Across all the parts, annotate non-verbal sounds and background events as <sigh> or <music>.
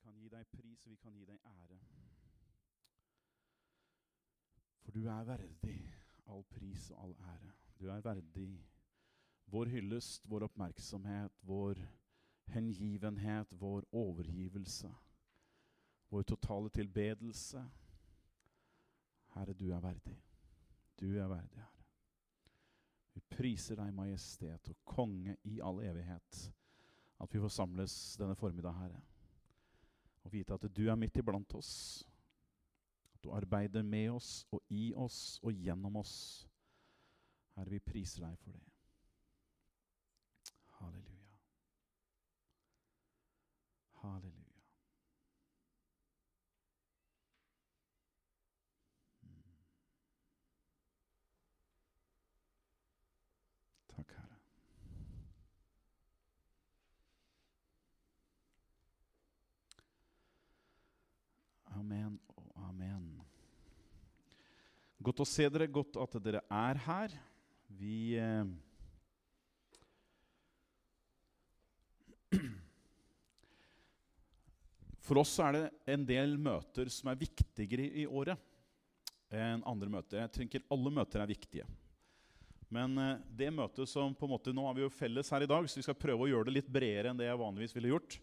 kan gi deg pris, vi kan gi deg ære. For du er verdig all pris og all ære. Du er verdig vår hyllest, vår oppmerksomhet, vår hengivenhet, vår overgivelse, vår totale tilbedelse. Herre, du er verdig. Du er verdig, Herre. Vi priser deg, majestet og konge i all evighet, at vi får samles denne formiddag, Herre, og vite at du er midt iblant oss. At du arbeider med oss og i oss og gjennom oss. Herre, vi priser deg for det. Halleluja. Halleluja. Amen og amen. Godt å se dere, godt at dere er her. Vi eh, <clears throat> For oss er det en del møter som er viktigere i året enn andre møter. Jeg tenker alle møter er viktige. Men eh, det møtet som på en måte, Nå har vi jo felles her i dag, så vi skal prøve å gjøre det litt bredere enn det jeg vanligvis ville gjort.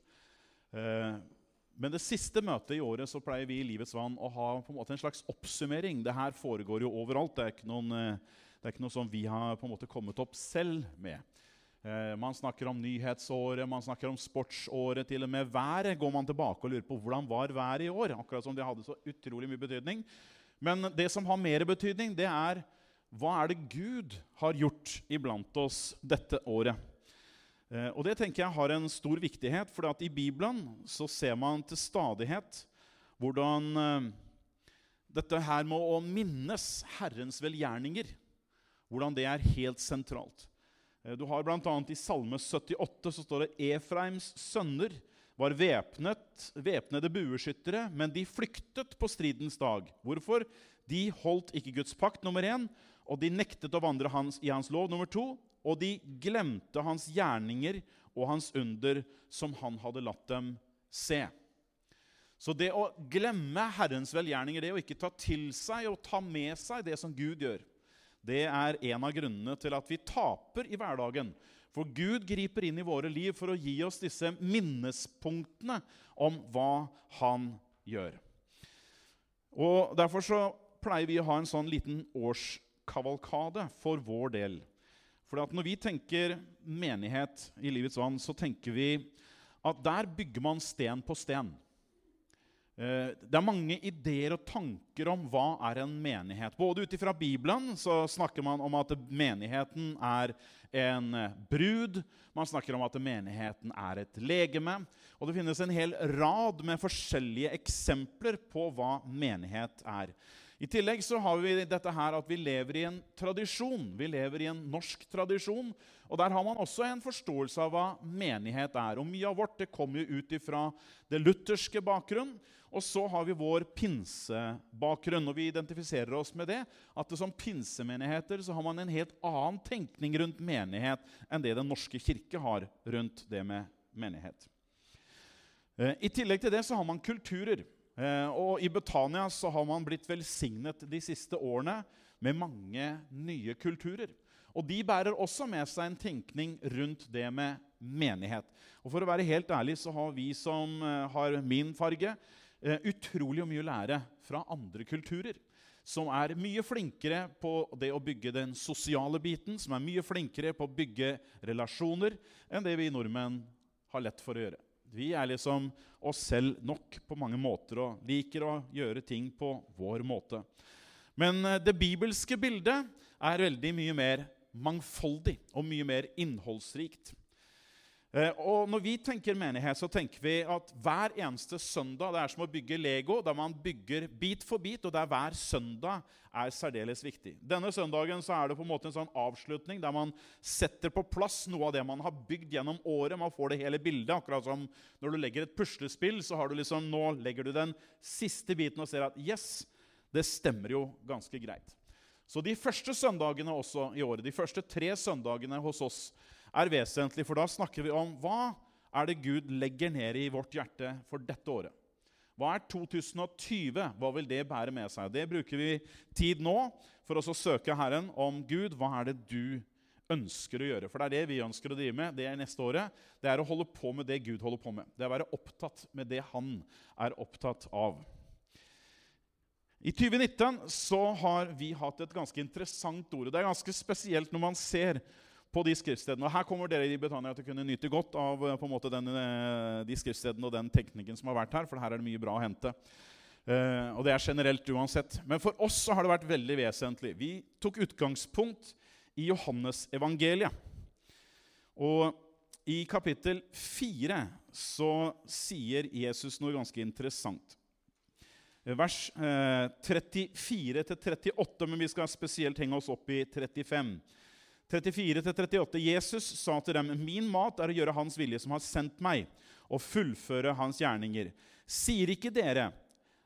Men det siste møtet i året så pleier vi i Livets Vann å ha på en måte en slags oppsummering. Det her foregår jo overalt. Det er ikke, noen, eh, det er ikke noe som vi har på en måte kommet opp selv med. Eh, man snakker om nyhetsåret, man snakker om sportsåret. Til og med været går man tilbake og lurer på hvordan var været i år. Akkurat som det hadde så utrolig mye betydning. Men det som har mer betydning, det er hva er det Gud har gjort iblant oss dette året. Eh, og det tenker jeg har en stor viktighet, for i Bibelen så ser man til stadighet hvordan eh, dette her med å minnes Herrens velgjerninger, hvordan det er helt sentralt. Eh, du har bl.a. i Salme 78 så står det Efraims sønner var væpnet, væpnede bueskyttere, men de flyktet på stridens dag. Hvorfor? De holdt ikke Guds pakt, nummer én, og de nektet å vandre hans, i hans lov, nummer to. Og de glemte hans gjerninger og hans under, som han hadde latt dem se. Så det å glemme Herrens velgjerninger, det å ikke ta til seg og ta med seg det som Gud gjør, det er en av grunnene til at vi taper i hverdagen. For Gud griper inn i våre liv for å gi oss disse minnespunktene om hva Han gjør. Og Derfor så pleier vi å ha en sånn liten årskavalkade for vår del. For når vi tenker menighet i Livets vann, så tenker vi at der bygger man sten på sten. Eh, det er mange ideer og tanker om hva er en menighet. Både ut ifra Bibelen så snakker man om at menigheten er en eh, brud. Man snakker om at menigheten er et legeme. Og det finnes en hel rad med forskjellige eksempler på hva menighet er. I tillegg så har vi dette her at vi lever i en tradisjon. Vi lever i en norsk tradisjon. Og der har man også en forståelse av hva menighet er. Og mye av vårt det kommer jo ut ifra det lutherske bakgrunn. Og så har vi vår pinsebakgrunn, og vi identifiserer oss med det. At det som pinsemenigheter så har man en helt annen tenkning rundt menighet enn det Den norske kirke har rundt det med menighet. Eh, I tillegg til det så har man kulturer. Eh, og I Betania så har man blitt velsignet de siste årene med mange nye kulturer. Og De bærer også med seg en tenkning rundt det med menighet. Og For å være helt ærlig så har vi som eh, har min farge, eh, utrolig mye å lære fra andre kulturer. Som er mye flinkere på det å bygge den sosiale biten, som er mye flinkere på å bygge relasjoner, enn det vi nordmenn har lett for å gjøre. Vi er liksom oss selv nok på mange måter og liker å gjøre ting på vår måte. Men eh, det bibelske bildet er veldig mye mer mangfoldig og mye mer innholdsrikt. Eh, og Når vi tenker menighet, så tenker vi at hver eneste søndag det er som å bygge Lego, der man bygger bit for bit, og der hver søndag er særdeles viktig. Denne søndagen så er det på en måte en sånn avslutning der man setter på plass noe av det man har bygd gjennom året. Man får det hele bildet. Akkurat som når du legger et puslespill, så har du liksom, nå legger du den siste biten og ser at yes, det stemmer jo ganske greit. Så de første søndagene også i året, de første tre søndagene hos oss er vesentlig, for da snakker vi om hva er det Gud legger ned i vårt hjerte for dette året? Hva er 2020? Hva vil det bære med seg? Det bruker vi tid nå for oss å søke Herren om Gud. Hva er det du ønsker å gjøre? For det er det vi ønsker å drive med det er neste året. Det er å holde på med det Gud holder på med. Det er å være opptatt med det Han er opptatt av. I 2019 så har vi hatt et ganske interessant ord. Det er ganske spesielt når man ser på de skriftstedene. Og Her kommer dere i Betania til å kunne nyte godt av eh, på en måte den, eh, de skriftstedene og den teknikken som har vært her, for her er det mye bra å hente. Uh, og det er generelt uansett. Men for oss så har det vært veldig vesentlig. Vi tok utgangspunkt i Johannes-evangeliet. Og i kapittel 4 så sier Jesus noe ganske interessant. Vers eh, 34-38, men vi skal spesielt henge oss opp i 35. 34-38. Jesus sa til dem, 'Min mat er å gjøre Hans vilje, som har sendt meg, og fullføre Hans gjerninger.' Sier ikke dere,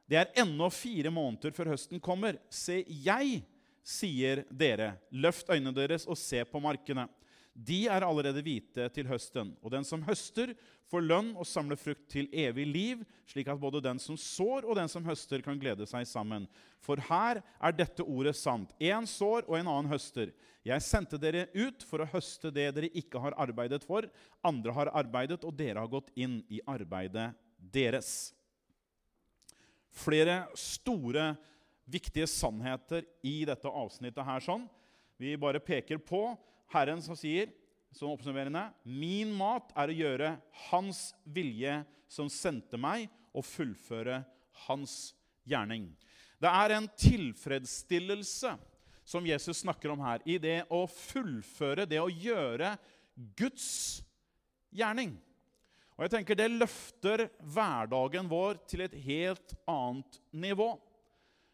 det er ennå fire måneder før høsten kommer. Se, jeg sier dere, løft øynene deres og se på markene. De er allerede hvite til høsten. Og den som høster, får lønn og samler frukt til evig liv, slik at både den som sår og den som høster, kan glede seg sammen. For her er dette ordet sant. Én sår og en annen høster. Jeg sendte dere ut for å høste det dere ikke har arbeidet for. Andre har arbeidet, og dere har gått inn i arbeidet deres. Flere store, viktige sannheter i dette avsnittet her. sånn. Vi bare peker på Herren som sier, som oppsummerende, min mat er å gjøre Hans vilje som sendte meg, og fullføre Hans gjerning. Det er en tilfredsstillelse som Jesus snakker om her, i det å fullføre, det å gjøre Guds gjerning. Og jeg tenker Det løfter hverdagen vår til et helt annet nivå.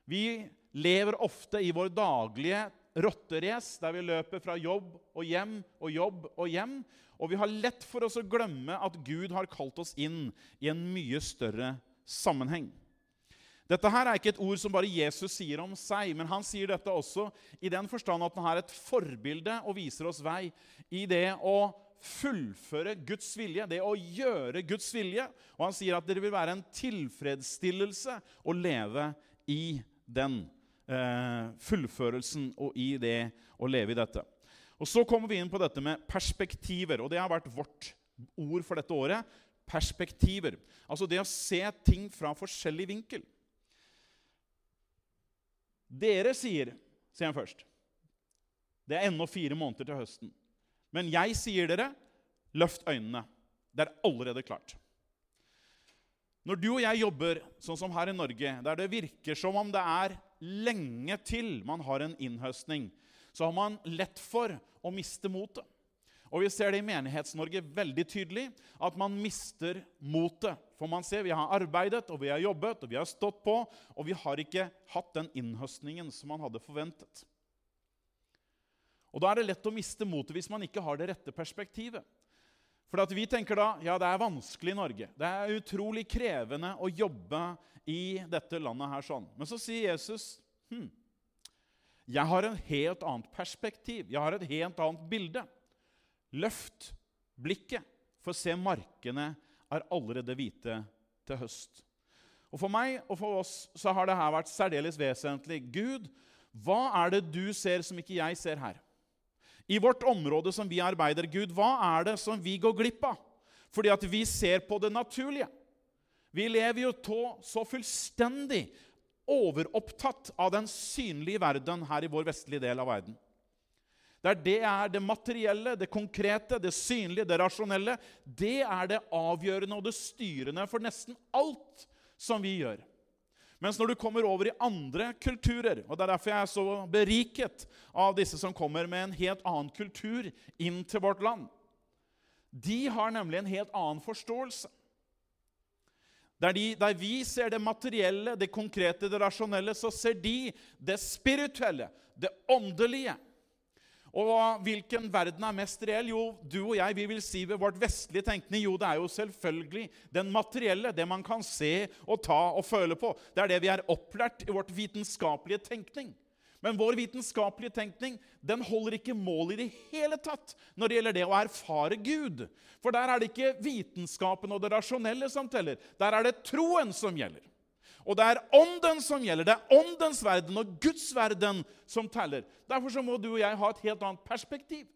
Vi lever ofte i vår daglige rotterace der vi løper fra jobb og hjem og jobb og hjem. Og vi har lett for oss å glemme at Gud har kalt oss inn i en mye større sammenheng. Dette her er ikke et ord som bare Jesus sier om seg, men han sier dette også i den forstand at han er et forbilde og viser oss vei i det å fullføre Guds vilje, det å gjøre Guds vilje. Og han sier at det vil være en tilfredsstillelse å leve i den eh, fullførelsen og i det å leve i dette. Og Så kommer vi inn på dette med perspektiver, og det har vært vårt ord for dette året. Perspektiver. Altså det å se ting fra forskjellig vinkel. Dere sier, sier han først, det er ennå fire måneder til høsten. Men jeg sier dere, løft øynene. Det er allerede klart. Når du og jeg jobber sånn som her i Norge, der det virker som om det er lenge til man har en innhøstning, så har man lett for å miste motet. Og Vi ser det i Menighets-Norge veldig tydelig, at man mister motet. For man ser vi har arbeidet og vi har jobbet og vi har stått på, og vi har ikke hatt den innhøstningen som man hadde forventet. Og Da er det lett å miste motet hvis man ikke har det rette perspektivet. For vi tenker da ja, det er vanskelig i Norge. Det er utrolig krevende å jobbe i dette landet her sånn. Men så sier Jesus hm, jeg har en helt annet perspektiv. Jeg har et helt annet bilde. Løft blikket, for se, markene er allerede hvite til høst. Og For meg og for oss så har det her vært særdeles vesentlig. Gud, hva er det du ser som ikke jeg ser her? I vårt område som vi arbeider, Gud, hva er det som vi går glipp av? Fordi at vi ser på det naturlige. Vi lever jo tå så fullstendig overopptatt av den synlige verden her i vår vestlige del av verden. Der det er det materielle, det konkrete, det synlige, det rasjonelle. Det er det avgjørende og det styrende for nesten alt som vi gjør. Mens når du kommer over i andre kulturer og Det er derfor jeg er så beriket av disse som kommer med en helt annen kultur inn til vårt land. De har nemlig en helt annen forståelse. Der, de, der, vi ser det materielle, det konkrete, det rasjonelle, så ser de det spirituelle, det åndelige. Og hvilken verden er mest reell? Jo, du og jeg vi vil si ved vårt vestlige tenkning jo, det er jo selvfølgelig den materielle, det man kan se og ta og føle på. Det er det vi er opplært i vårt vitenskapelige tenkning. Men vår vitenskapelige tenkning den holder ikke mål i det hele tatt når det gjelder det å erfare Gud. For der er det ikke vitenskapen og det rasjonelle som teller. Der er det troen som gjelder. Og det er ånden som gjelder. Det er åndens verden og Guds verden som teller. Derfor så må du og jeg ha et helt annet perspektiv.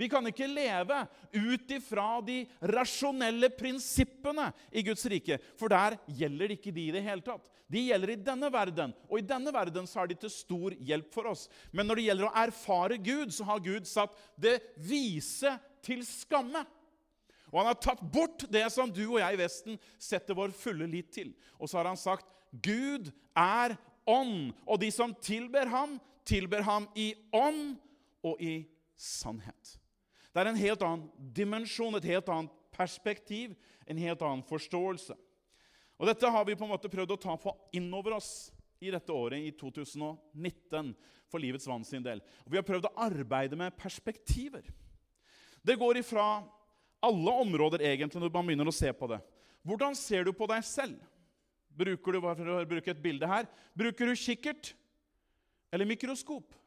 Vi kan ikke leve ut ifra de rasjonelle prinsippene i Guds rike, for der gjelder ikke de i det hele tatt. De gjelder i denne verden, og i denne verden så er de til stor hjelp for oss. Men når det gjelder å erfare Gud, så har Gud satt det vise til skamme. Og han har tatt bort det som du og jeg i Vesten setter vår fulle lit til. Og så har han sagt Gud er ånd, og de som tilber ham, tilber ham i ånd og i sannhet. Det er en helt annen dimensjon, et helt annet perspektiv, en helt annen forståelse. Og Dette har vi på en måte prøvd å ta på innover oss i dette året, i 2019, for Livets Vann sin del. Og vi har prøvd å arbeide med perspektiver. Det går ifra alle områder egentlig når man begynner å se på det. Hvordan ser du på deg selv? Bruker du for å bruke et bilde her, bruker du kikkert eller mikroskop?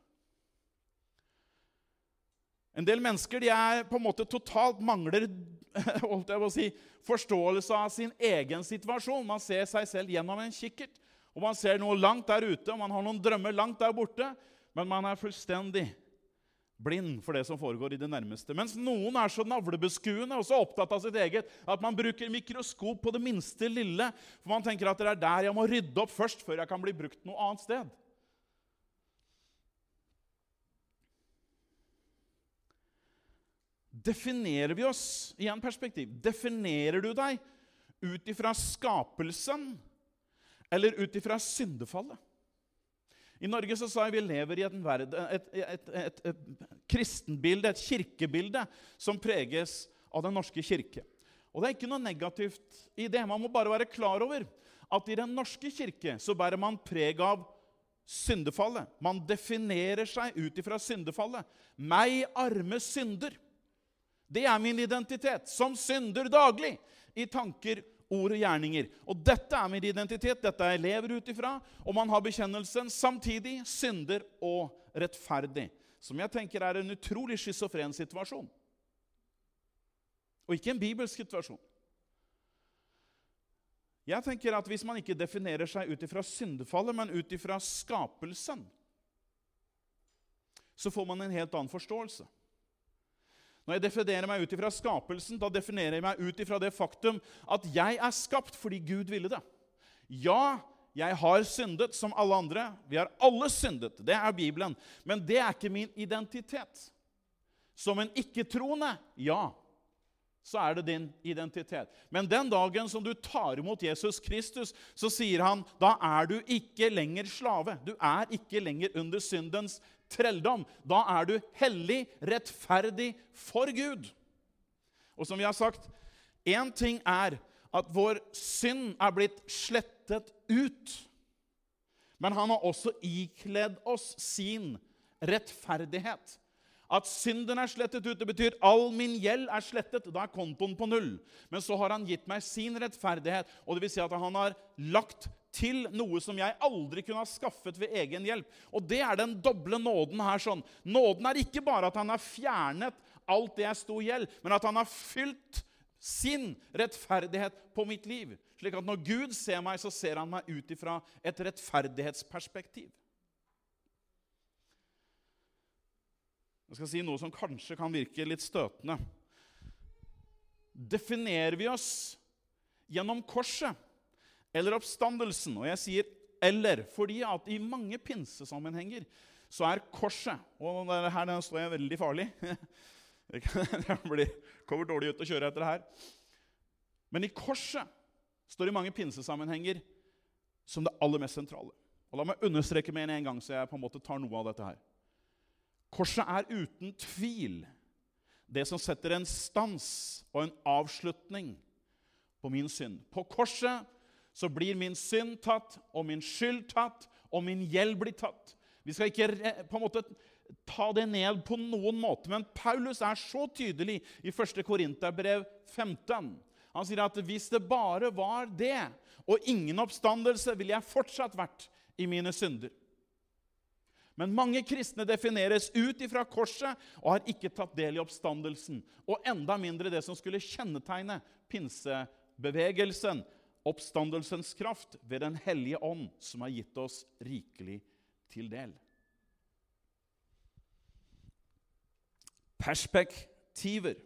En del mennesker de er på en måte totalt mangler <laughs> holdt jeg på å si, forståelse av sin egen situasjon. Man ser seg selv gjennom en kikkert, og man ser noe langt der ute, og man har noen drømmer langt der borte, men man er fullstendig blind for det som foregår i det nærmeste. Mens noen er så navlebeskuende og så opptatt av sitt eget at man bruker mikroskop på det minste lille, for man tenker at det er der jeg må rydde opp først, før jeg kan bli brukt noe annet sted. Definerer vi oss i en perspektiv? Definerer du deg ut ifra skapelsen eller ut ifra syndefallet? I Norge så sa jeg vi lever i verden, et, et, et, et, kristenbilde, et kirkebilde, som preges av Den norske kirke. Og Det er ikke noe negativt i det. Man må bare være klar over at i Den norske kirke så bærer man preg av syndefallet. Man definerer seg ut ifra syndefallet. Meg, arme synder. Det er min identitet som synder daglig i tanker, ord og gjerninger. Og dette er min identitet, dette jeg lever ut ifra. Og man har bekjennelsen samtidig synder og rettferdig. Som jeg tenker er en utrolig schizofren situasjon. Og ikke en bibelsk situasjon. Jeg tenker at Hvis man ikke definerer seg ut ifra syndefallet, men ut ifra skapelsen, så får man en helt annen forståelse. Når jeg definerer meg ut ifra skapelsen, da definerer jeg meg ut ifra det faktum at jeg er skapt fordi Gud ville det. Ja, jeg har syndet som alle andre. Vi har alle syndet. Det er Bibelen. Men det er ikke min identitet. Som en ikke-troende, ja, så er det din identitet. Men den dagen som du tar imot Jesus Kristus, så sier han da er du ikke lenger slave. Du er ikke lenger under syndens trelldom. Da er du hellig, rettferdig for Gud. Og som vi har sagt, én ting er at vår synd er blitt slettet ut. Men han har også ikledd oss sin rettferdighet. At synden er slettet ut, det betyr all min gjeld er slettet. Da er kontoen på null. Men så har han gitt meg sin rettferdighet, og det vil si at han har lagt til noe som jeg aldri kunne ha skaffet ved egen hjelp. Og det er den doble nåden her. sånn. Nåden er ikke bare at han har fjernet alt det jeg sto i gjeld, men at han har fylt sin rettferdighet på mitt liv. Slik at når Gud ser meg, så ser han meg ut ifra et rettferdighetsperspektiv. Jeg skal si noe som kanskje kan virke litt støtende. Definerer vi oss gjennom korset eller oppstandelsen? Og jeg sier 'eller' fordi at i mange pinsesammenhenger så er korset Og her står jeg veldig farlig. <laughs> Jeg <laughs> kommer dårlig ut å kjøre etter det her. Men i korset står i mange pinsesammenhenger som det aller mest sentrale. Og La meg understreke med en gang, så jeg på en måte tar noe av dette her. Korset er uten tvil det som setter en stans og en avslutning på min synd. På korset så blir min synd tatt, og min skyld tatt, og min gjeld blir tatt. Vi skal ikke på en måte ta det ned på noen måte, men Paulus er så tydelig i 1. Korinterbrev 15. Han sier at hvis det bare var det, og ingen oppstandelse, ville jeg fortsatt vært i mine synder. Men mange kristne defineres ut ifra korset og har ikke tatt del i oppstandelsen. Og enda mindre det som skulle kjennetegne pinsebevegelsen, oppstandelsens kraft ved Den hellige ånd, som har gitt oss rikelig til del. Perspektiver.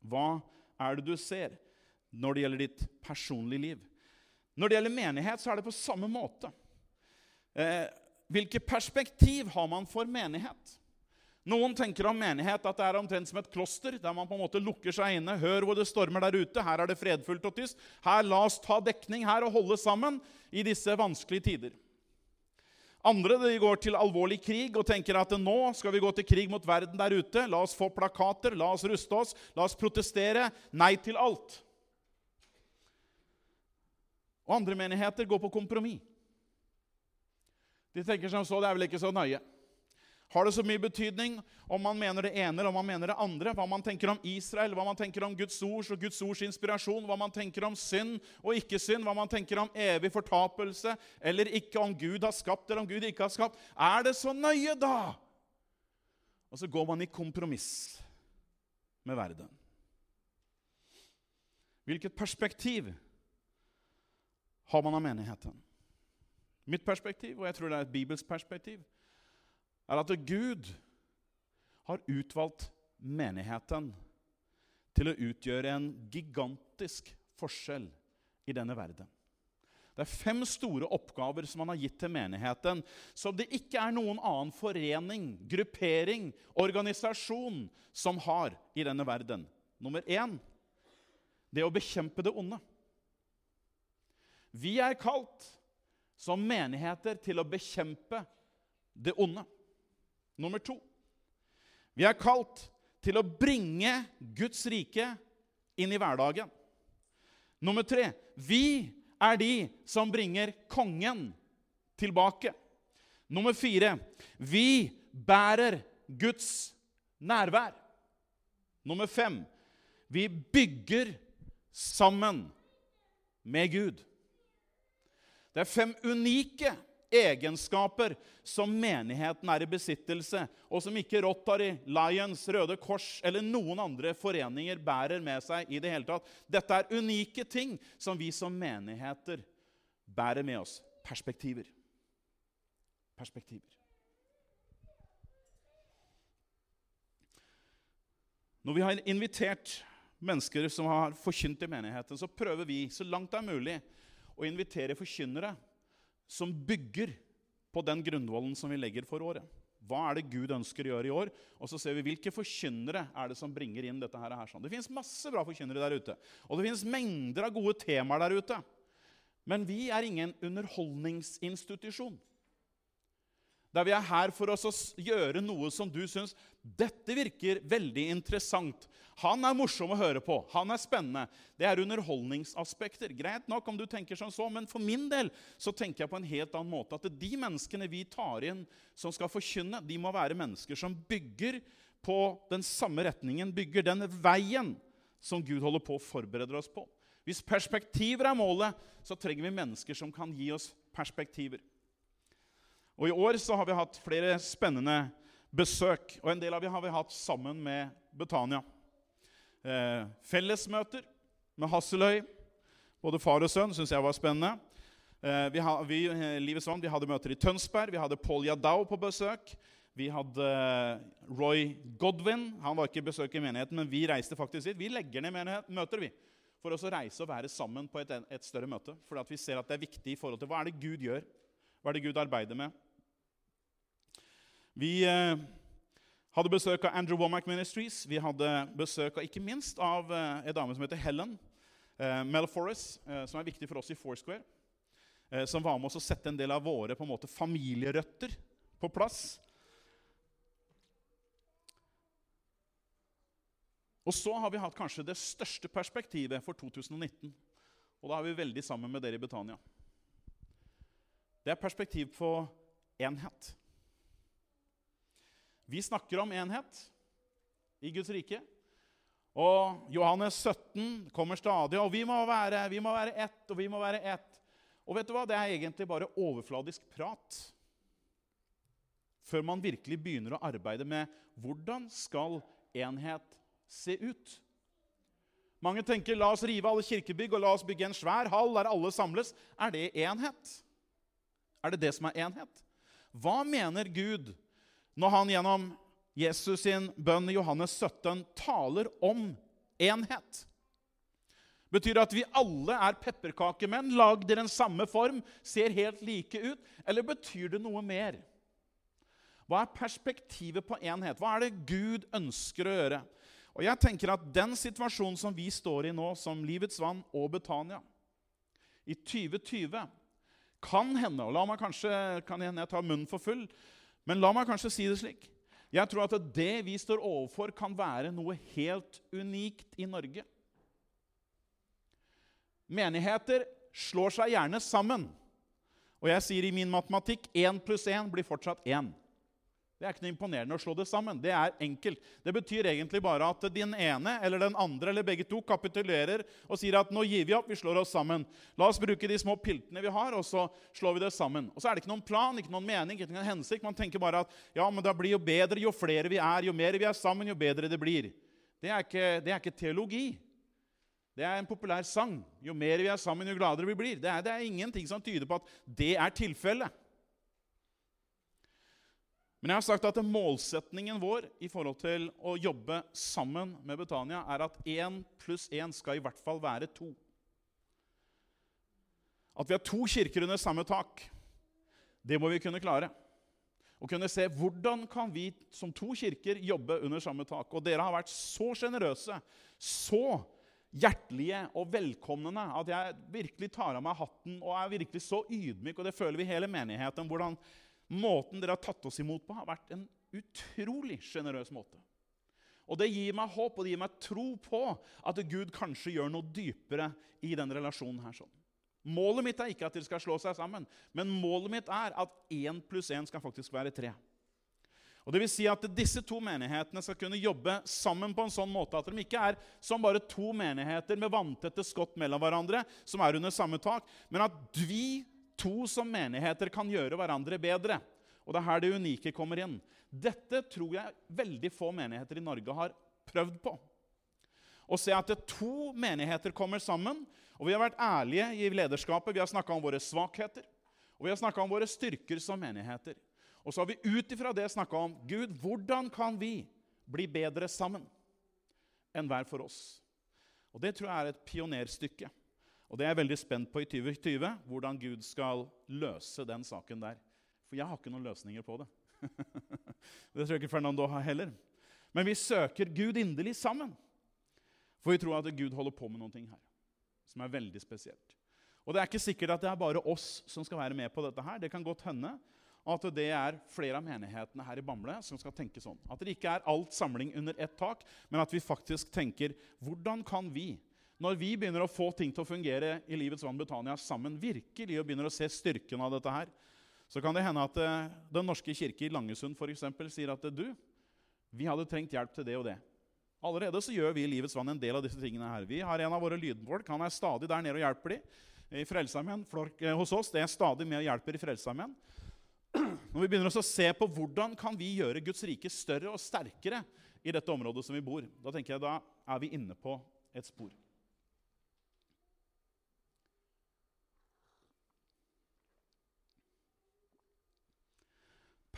Hva er det du ser når det gjelder ditt personlige liv? Når det gjelder menighet, så er det på samme måte. Eh, hvilke perspektiv har man for menighet? Noen tenker om menighet at det er omtrent som et kloster, der man på en måte lukker seg inne. Hør hvor det stormer der ute. Her er det fredfullt og tyst. Her La oss ta dekning her og holde sammen i disse vanskelige tider. Andre de går til alvorlig krig og tenker at nå skal vi gå til krig mot verden der ute. La oss få plakater, la oss ruste oss, la oss protestere. Nei til alt. Og andre menigheter går på kompromiss. De tenker som så, det er vel ikke så nøye. Har det så mye betydning om man mener det ene eller om man mener det andre? Hva man tenker om Israel, hva man tenker om Guds ords og Guds ords inspirasjon, hva man tenker om synd og ikke synd, hva man tenker om evig fortapelse eller ikke, om Gud har skapt eller om Gud ikke har skapt. Er det så nøye, da? Og så går man i kompromiss med verden. Hvilket perspektiv har man av menigheten? Mitt perspektiv, og jeg tror det er et bibelsk perspektiv, er at Gud har utvalgt menigheten til å utgjøre en gigantisk forskjell i denne verden. Det er fem store oppgaver som han har gitt til menigheten, som det ikke er noen annen forening, gruppering, organisasjon som har i denne verden. Nummer én det å bekjempe det onde. Vi er kalt som menigheter til å bekjempe det onde. Nummer to vi er kalt til å bringe Guds rike inn i hverdagen. Nummer tre vi er de som bringer kongen tilbake. Nummer fire vi bærer Guds nærvær. Nummer fem vi bygger sammen med Gud. Det er fem unike egenskaper som menigheten er i besittelse, og som ikke Rotary, Lions, Røde Kors eller noen andre foreninger bærer med seg. i det hele tatt. Dette er unike ting som vi som menigheter bærer med oss. Perspektiver. Perspektiver. Når vi har invitert mennesker som har forkynt i menigheten, så prøver vi så langt det er mulig å invitere forkynnere som bygger på den grunnvollen som vi legger for året. Hva er det Gud ønsker å gjøre i år? Og så ser vi hvilke forkynnere er det som bringer inn dette. her. her. Det fins masse bra forkynnere der ute. Og det fins mengder av gode temaer der ute. Men vi er ingen underholdningsinstitusjon. Der vi er her for oss å gjøre noe som du syns dette virker veldig interessant. Han er morsom å høre på. Han er spennende. Det er underholdningsaspekter. Greit nok om du tenker sånn så, men for min del så tenker jeg på en helt annen måte. At de menneskene vi tar inn som skal forkynne, de må være mennesker som bygger på den samme retningen, bygger den veien som Gud holder på å forberede oss på. Hvis perspektiver er målet, så trenger vi mennesker som kan gi oss perspektiver. Og I år så har vi hatt flere spennende besøk, og en del av dem har vi hatt sammen med Betania eh, fellesmøter med Hasseløy. Både far og sønn syns jeg var spennende. Eh, vi, vi, eh, Livets Vann, vi hadde møter i Tønsberg. Vi hadde Paul Yadao på besøk. Vi hadde eh, Roy Godwin. Han var ikke besøk i menigheten, men vi reiste faktisk dit. Vi legger ned menighet, møter vi, for å reise og være sammen på et, et større møte. For vi ser at det er viktig i forhold til hva er det Gud gjør. Hva er det Gud arbeider med? Vi eh, hadde besøk av Andrew Womack Ministries. Vi hadde besøk av, ikke minst av uh, en dame som heter Helen uh, Mel uh, som er viktig for oss i Foursquare. Som var med oss å sette en del av våre på en måte, familierøtter på plass. Og så har vi hatt kanskje det største perspektivet for 2019. Og da er vi veldig sammen med dere i Betania. Det er perspektiv på enhet. Vi snakker om enhet i Guds rike. Og Johannes 17 kommer stadig, og vi må være, vi må være ett, og vi må være ett. Og vet du hva? Det er egentlig bare overfladisk prat. før man virkelig begynner å arbeide med hvordan skal enhet se ut. Mange tenker la oss rive alle kirkebygg og la oss bygge en svær hall der alle samles. Er det enhet? Er det det som er enhet? Hva mener Gud når han gjennom Jesus sin bønn i Johannes 17 taler om enhet? Betyr det at vi alle er pepperkakemenn, lagd i den samme form, ser helt like ut? Eller betyr det noe mer? Hva er perspektivet på enhet? Hva er det Gud ønsker å gjøre? Og jeg tenker at Den situasjonen som vi står i nå, som Livets Vann og Betania, i 2020 kan hende og la meg kanskje, kan hende jeg tar munnen for full, men la meg kanskje si det slik. Jeg tror at det vi står overfor, kan være noe helt unikt i Norge. Menigheter slår seg gjerne sammen. Og jeg sier i min matematikk 1 pluss 1 blir fortsatt 1. Det er ikke noe imponerende å slå det sammen. Det er enkelt. Det betyr egentlig bare at din ene eller den andre eller begge to kapitulerer og sier at nå gir vi opp, vi slår oss sammen. La oss bruke de små piltene vi har, og så slår vi det sammen. Og så er det ikke noen plan, ikke noen mening, ikke noen hensikt. Man tenker bare at ja, men det blir jo bedre jo flere vi er, jo mer vi er sammen, jo bedre det blir. Det er ikke, det er ikke teologi. Det er en populær sang. Jo mer vi er sammen, jo gladere vi blir. Det er, det er ingenting som tyder på at det er tilfellet. Men jeg har sagt at målsetningen vår i forhold til å jobbe sammen med Betania er at én pluss én skal i hvert fall være to. At vi har to kirker under samme tak, det må vi kunne klare. Å kunne se hvordan kan vi som to kirker jobbe under samme tak. Og dere har vært så sjenerøse, så hjertelige og velkomnende at jeg virkelig tar av meg hatten og er virkelig så ydmyk, og det føler vi hele menigheten. hvordan Måten dere har tatt oss imot på, har vært en utrolig sjenerøs måte. Og Det gir meg håp og det gir meg tro på at Gud kanskje gjør noe dypere i den relasjonen. her. sånn. Målet mitt er ikke at dere skal slå seg sammen, men målet mitt er at én pluss én skal faktisk være tre. Og det vil si at Disse to menighetene skal kunne jobbe sammen på en sånn måte at de ikke er som bare to menigheter med vanntette skott mellom hverandre som er under samme tak, men at vi to som menigheter kan gjøre hverandre bedre. Og det er her det unike kommer inn. Dette tror jeg veldig få menigheter i Norge har prøvd på. Å se at to menigheter kommer sammen, og vi har vært ærlige i lederskapet. Vi har snakka om våre svakheter, og vi har snakka om våre styrker som menigheter. Og så har vi ut ifra det snakka om Gud, hvordan kan vi bli bedre sammen enn hver for oss? Og Det tror jeg er et pionerstykke. Og det er jeg veldig spent på i 2020, hvordan Gud skal løse den saken der. For jeg har ikke noen løsninger på det. <laughs> det tror jeg ikke Fernando har heller. Men vi søker Gud inderlig sammen. For vi tror at Gud holder på med noe her som er veldig spesielt. Og det er ikke sikkert at det er bare oss som skal være med på dette. her. Det kan godt hende at det er flere av menighetene her i Bamble som skal tenke sånn. At det ikke er alt samling under ett tak, men at vi faktisk tenker hvordan kan vi når vi begynner å få ting til å fungere i Livets Vann Betania sammen, virkelig og begynner å se styrken av dette her, så kan det hende at uh, Den norske kirke i Langesund for eksempel, sier at du, vi hadde trengt hjelp til det og det. Allerede så gjør vi i Livets Vann en del av disse tingene her. Vi har en av våre lydfolk. Han er stadig der nede og hjelper dem i Frelsesarmeen. Eh, hos oss det er stadig med og hjelper i Frelsesarmeen. <clears throat> Når vi begynner å se på hvordan kan vi gjøre Guds rike større og sterkere i dette området som vi bor, da tenker jeg da er vi inne på et spor.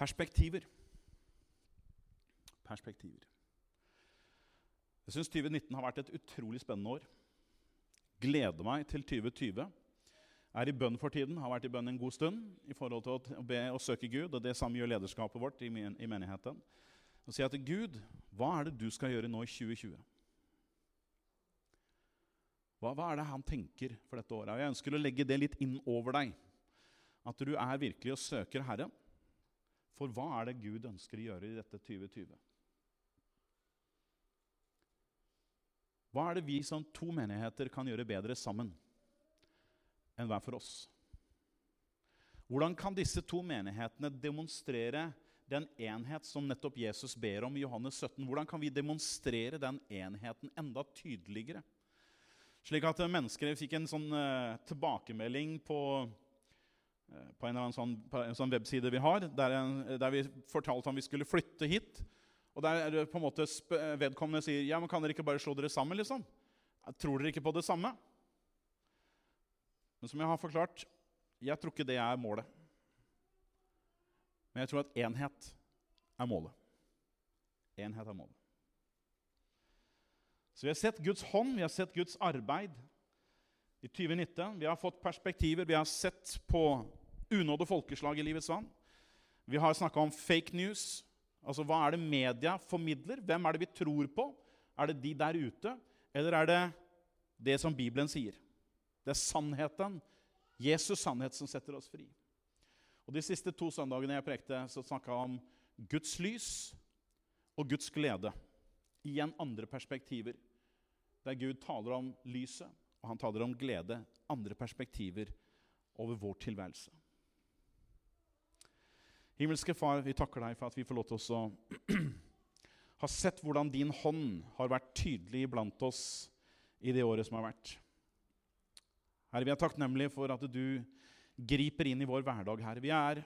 Perspektiver. Perspektiver. Jeg syns 2019 har vært et utrolig spennende år. Gleder meg til 2020. Er i bønn for tiden, har vært i bønn en god stund i forhold til å be og søke Gud. og Det samme gjør lederskapet vårt i, menigheten. Og si at Gud, hva er det du skal gjøre nå i 2020? Hva, hva, er det han tenker for dette året? Og Jeg ønsker å legge det litt inn over deg. At du er virkelig og søker Herren. For hva er det Gud ønsker å gjøre i dette 2020? Hva er det vi som to menigheter kan gjøre bedre sammen enn hver for oss? Hvordan kan disse to menighetene demonstrere den enhet som nettopp Jesus ber om i Johannes 17? Hvordan kan vi demonstrere den enheten enda tydeligere? Slik at mennesker fikk en sånn uh, tilbakemelding på på en, sånn, på en sånn webside vi har, der, en, der, vi fortalte om vi skulle flytte hit. Og der på en måte vedkommende sier ja, men kan dere ikke bare slå dere sammen. liksom? Tror dere ikke på det samme? Men som jeg har forklart, jeg tror ikke det er målet. Men jeg tror at enhet er målet. Enhet er målet. Så vi har sett Guds hånd, vi har sett Guds arbeid i 2019. Vi har fått perspektiver, vi har sett på unådde folkeslag i livets vann. Vi har snakka om fake news. Altså hva er det media formidler? Hvem er det vi tror på? Er det de der ute, eller er det det som Bibelen sier? Det er sannheten, Jesus' sannhet, som setter oss fri. Og De siste to søndagene jeg prekte, så snakka jeg om Guds lys og Guds glede. Igjen andre perspektiver. Der Gud taler om lyset, og han taler om glede. Andre perspektiver over vår tilværelse. Himmelske Far, vi takker deg for at vi får lov til å <clears throat> ha sett hvordan din hånd har vært tydelig blant oss i det året som har vært. Herre, vi er takknemlige for at du griper inn i vår hverdag, Herre. Vi er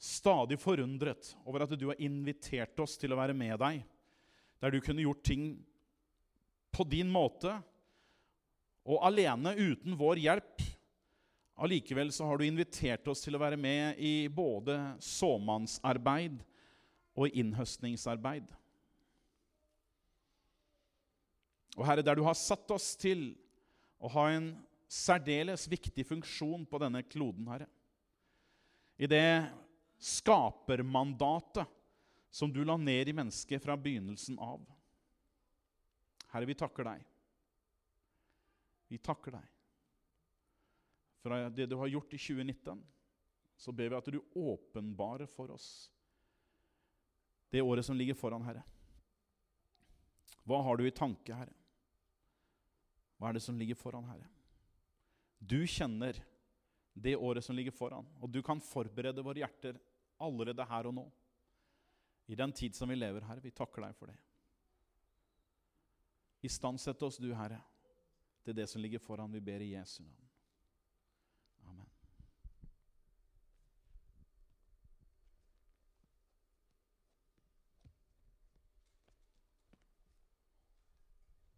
stadig forundret over at du har invitert oss til å være med deg, der du kunne gjort ting på din måte og alene uten vår hjelp. Allikevel så har du invitert oss til å være med i både såmannsarbeid og innhøstningsarbeid. Og Herre, der du har satt oss til å ha en særdeles viktig funksjon på denne kloden, Herre. I det skapermandatet som du la ned i mennesket fra begynnelsen av. Herre, vi takker deg. Vi takker deg. For det du har gjort i 2019, så ber vi at du åpenbarer for oss det året som ligger foran, Herre. Hva har du i tanke, Herre? Hva er det som ligger foran, Herre? Du kjenner det året som ligger foran, og du kan forberede våre hjerter allerede her og nå. I den tid som vi lever, Herre. Vi takker deg for det. Istandsett oss, du, Herre, til det som ligger foran. Vi ber i Jesu navn.